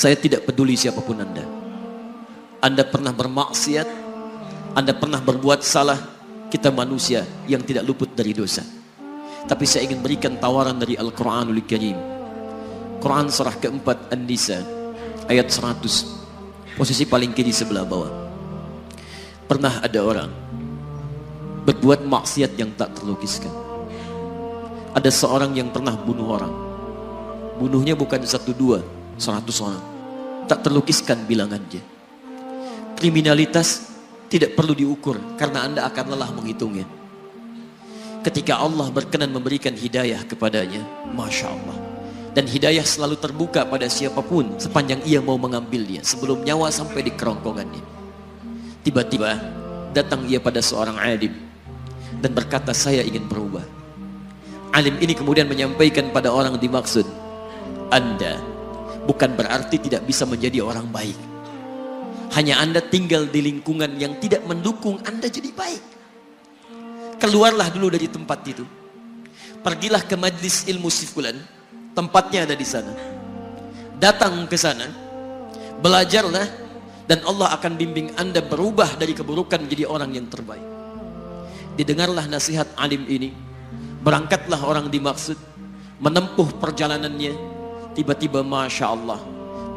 Saya tidak peduli siapa pun Anda. Anda pernah bermaksiat, Anda pernah berbuat salah, kita manusia yang tidak luput dari dosa. Tapi saya ingin berikan tawaran dari Al-Quranul Karim. Quran surah keempat An-Nisa ayat 100 posisi paling kiri sebelah bawah. Pernah ada orang berbuat maksiat yang tak terlukiskan. Ada seorang yang pernah bunuh orang. Bunuhnya bukan satu dua, seratus orang. Tak terlukiskan bilangannya. Kriminalitas tidak perlu diukur karena Anda akan lelah menghitungnya. Ketika Allah berkenan memberikan hidayah kepadanya, Masya Allah. Dan hidayah selalu terbuka pada siapa pun sepanjang ia mau mengambilnya sebelum nyawa sampai di kerongkongannya. Tiba-tiba datang ia pada seorang alim dan berkata saya ingin berubah. Alim ini kemudian menyampaikan pada orang dimaksud, Anda bukan berarti tidak bisa menjadi orang baik. Hanya Anda tinggal di lingkungan yang tidak mendukung Anda jadi baik. Keluarlah dulu dari tempat itu. Pergilah ke majlis ilmu sifulan. Tempatnya ada di sana. Datang ke sana. Belajarlah. Dan Allah akan bimbing Anda berubah dari keburukan menjadi orang yang terbaik. Didengarlah nasihat alim ini. Berangkatlah orang dimaksud. Menempuh perjalanannya. Tiba-tiba Masya Allah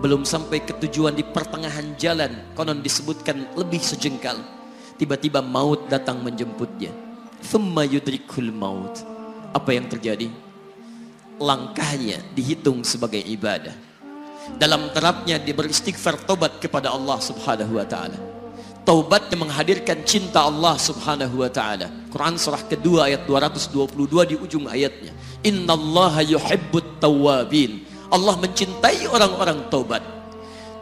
belum sampai ke tujuan di pertengahan jalan konon disebutkan lebih sejengkal. Tiba-tiba maut datang menjemputnya. Thumma yudrikul maut. Apa yang terjadi? Langkahnya dihitung sebagai ibadah. Dalam terapnya dia beristighfar tobat kepada Allah subhanahu wa ta'ala. Taubatnya menghadirkan cinta Allah subhanahu wa ta'ala. Quran surah kedua ayat 222 di ujung ayatnya. Innallaha yuhibbut tawabin Allah mencintai orang-orang taubat.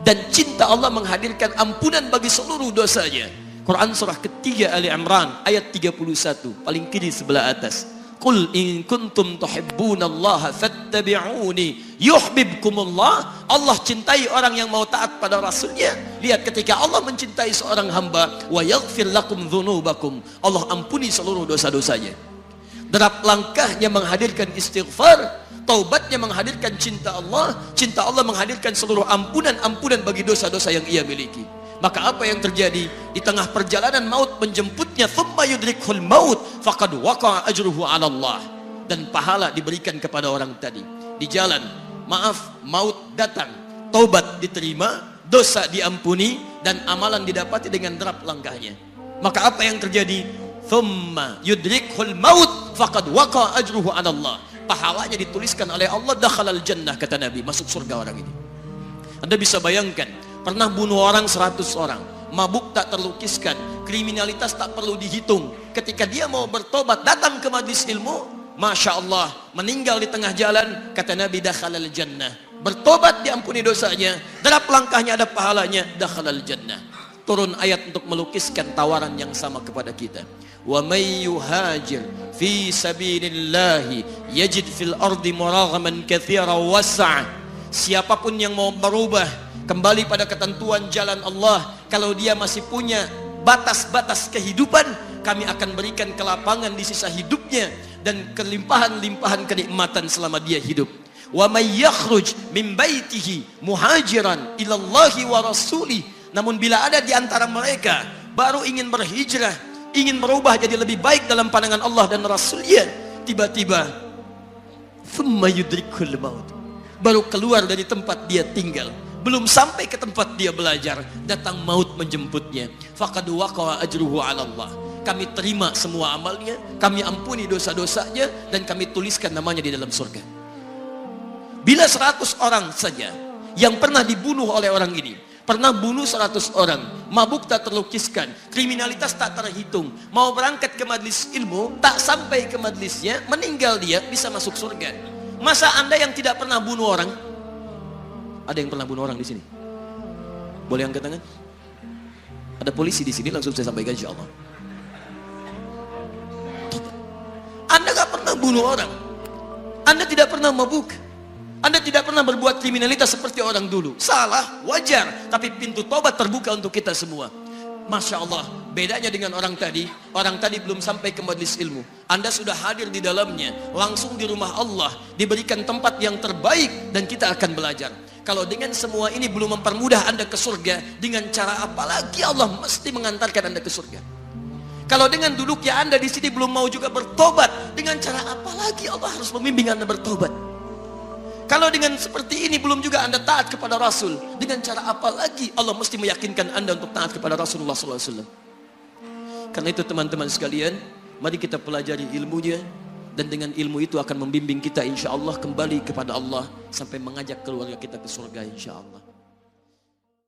Dan cinta Allah menghadirkan ampunan bagi seluruh dosanya. Quran surah ketiga Ali Imran ayat 31 paling kiri sebelah atas. Qul in kuntum tuhibbunallaha fattabi'uni yuhibbukumullah. Allah cintai orang yang mau taat pada rasulnya. Lihat ketika Allah mencintai seorang hamba wa yaghfir lakum dzunubakum. Allah ampuni seluruh dosa-dosanya. Derap langkahnya menghadirkan istighfar Taubatnya menghadirkan cinta Allah, cinta Allah menghadirkan seluruh ampunan-ampunan bagi dosa-dosa yang ia miliki. Maka apa yang terjadi di tengah perjalanan maut menjemputnya thumma yudrikhul maut faqad waqa'a ajruhu 'ala Allah dan pahala diberikan kepada orang tadi. Di jalan, maaf, maut datang, taubat diterima, dosa diampuni dan amalan didapati dengan derap langkahnya. Maka apa yang terjadi? Thumma yudrikhul maut faqad waqa'a ajruhu 'ala Allah pahalanya dituliskan oleh Allah dakhalal jannah kata Nabi. Masuk surga orang ini. Anda bisa bayangkan pernah bunuh orang 100 orang. Mabuk tak terlukiskan. Kriminalitas tak perlu dihitung. Ketika dia mau bertobat datang ke majlis ilmu Masya Allah meninggal di tengah jalan kata Nabi dakhalal jannah. Bertobat diampuni dosanya. Derap langkahnya ada pahalanya dakhalal jannah. Turun ayat untuk melukiskan tawaran yang sama kepada kita wa may yuhajir fi sabilillah yajid fil ardi muraghaman katsira wasa' siapa pun yang mau berubah kembali pada ketentuan jalan Allah kalau dia masih punya batas-batas kehidupan kami akan berikan kelapangan di sisa hidupnya dan kelimpahan-limpahan kenikmatan selama dia hidup. Wa may yakhruj min baitihi muhajiran ila Allah wa rasuli. Namun bila ada di antara mereka baru ingin berhijrah ingin berubah jadi lebih baik dalam pandangan Allah dan Rasulnya tiba-tiba maut. Baru keluar dari tempat dia tinggal. Belum sampai ke tempat dia belajar datang maut menjemputnya. Allah. Kami terima semua amalnya kami ampuni dosa-dosanya dan kami tuliskan namanya di dalam surga. Bila 100 orang saja yang pernah dibunuh oleh orang ini Pernah bunuh 100 orang, mabuk tak terlukiskan, kriminalitas tak terhitung. Mau berangkat ke majlis ilmu, tak sampai ke majlisnya, meninggal dia bisa masuk surga. Masa Anda yang tidak pernah bunuh orang? Ada yang pernah bunuh orang di sini? Boleh angkat tangan? Ada polisi di sini langsung saya sampaikan insya Allah. Anda gak pernah bunuh orang. Anda tidak pernah mabuk. Anda tidak pernah berbuat kriminalitas seperti orang dulu. Salah, wajar. Tapi pintu tobat terbuka untuk kita semua. Masya Allah, bedanya dengan orang tadi. Orang tadi belum sampai ke majlis ilmu. Anda sudah hadir di dalamnya. Langsung di rumah Allah. Diberikan tempat yang terbaik dan kita akan belajar. Kalau dengan semua ini belum mempermudah Anda ke surga, dengan cara apa lagi Allah mesti mengantarkan Anda ke surga? Kalau dengan duduknya Anda di sini belum mau juga bertobat, dengan cara apa lagi Allah harus membimbing Anda bertobat? Kalau dengan seperti ini belum juga Anda taat kepada Rasul, dengan cara apa lagi Allah mesti meyakinkan Anda untuk taat kepada Rasulullah SAW? Karena itu teman-teman sekalian, mari kita pelajari ilmunya, dan dengan ilmu itu akan membimbing kita insya Allah kembali kepada Allah sampai mengajak keluarga kita ke surga insya Allah.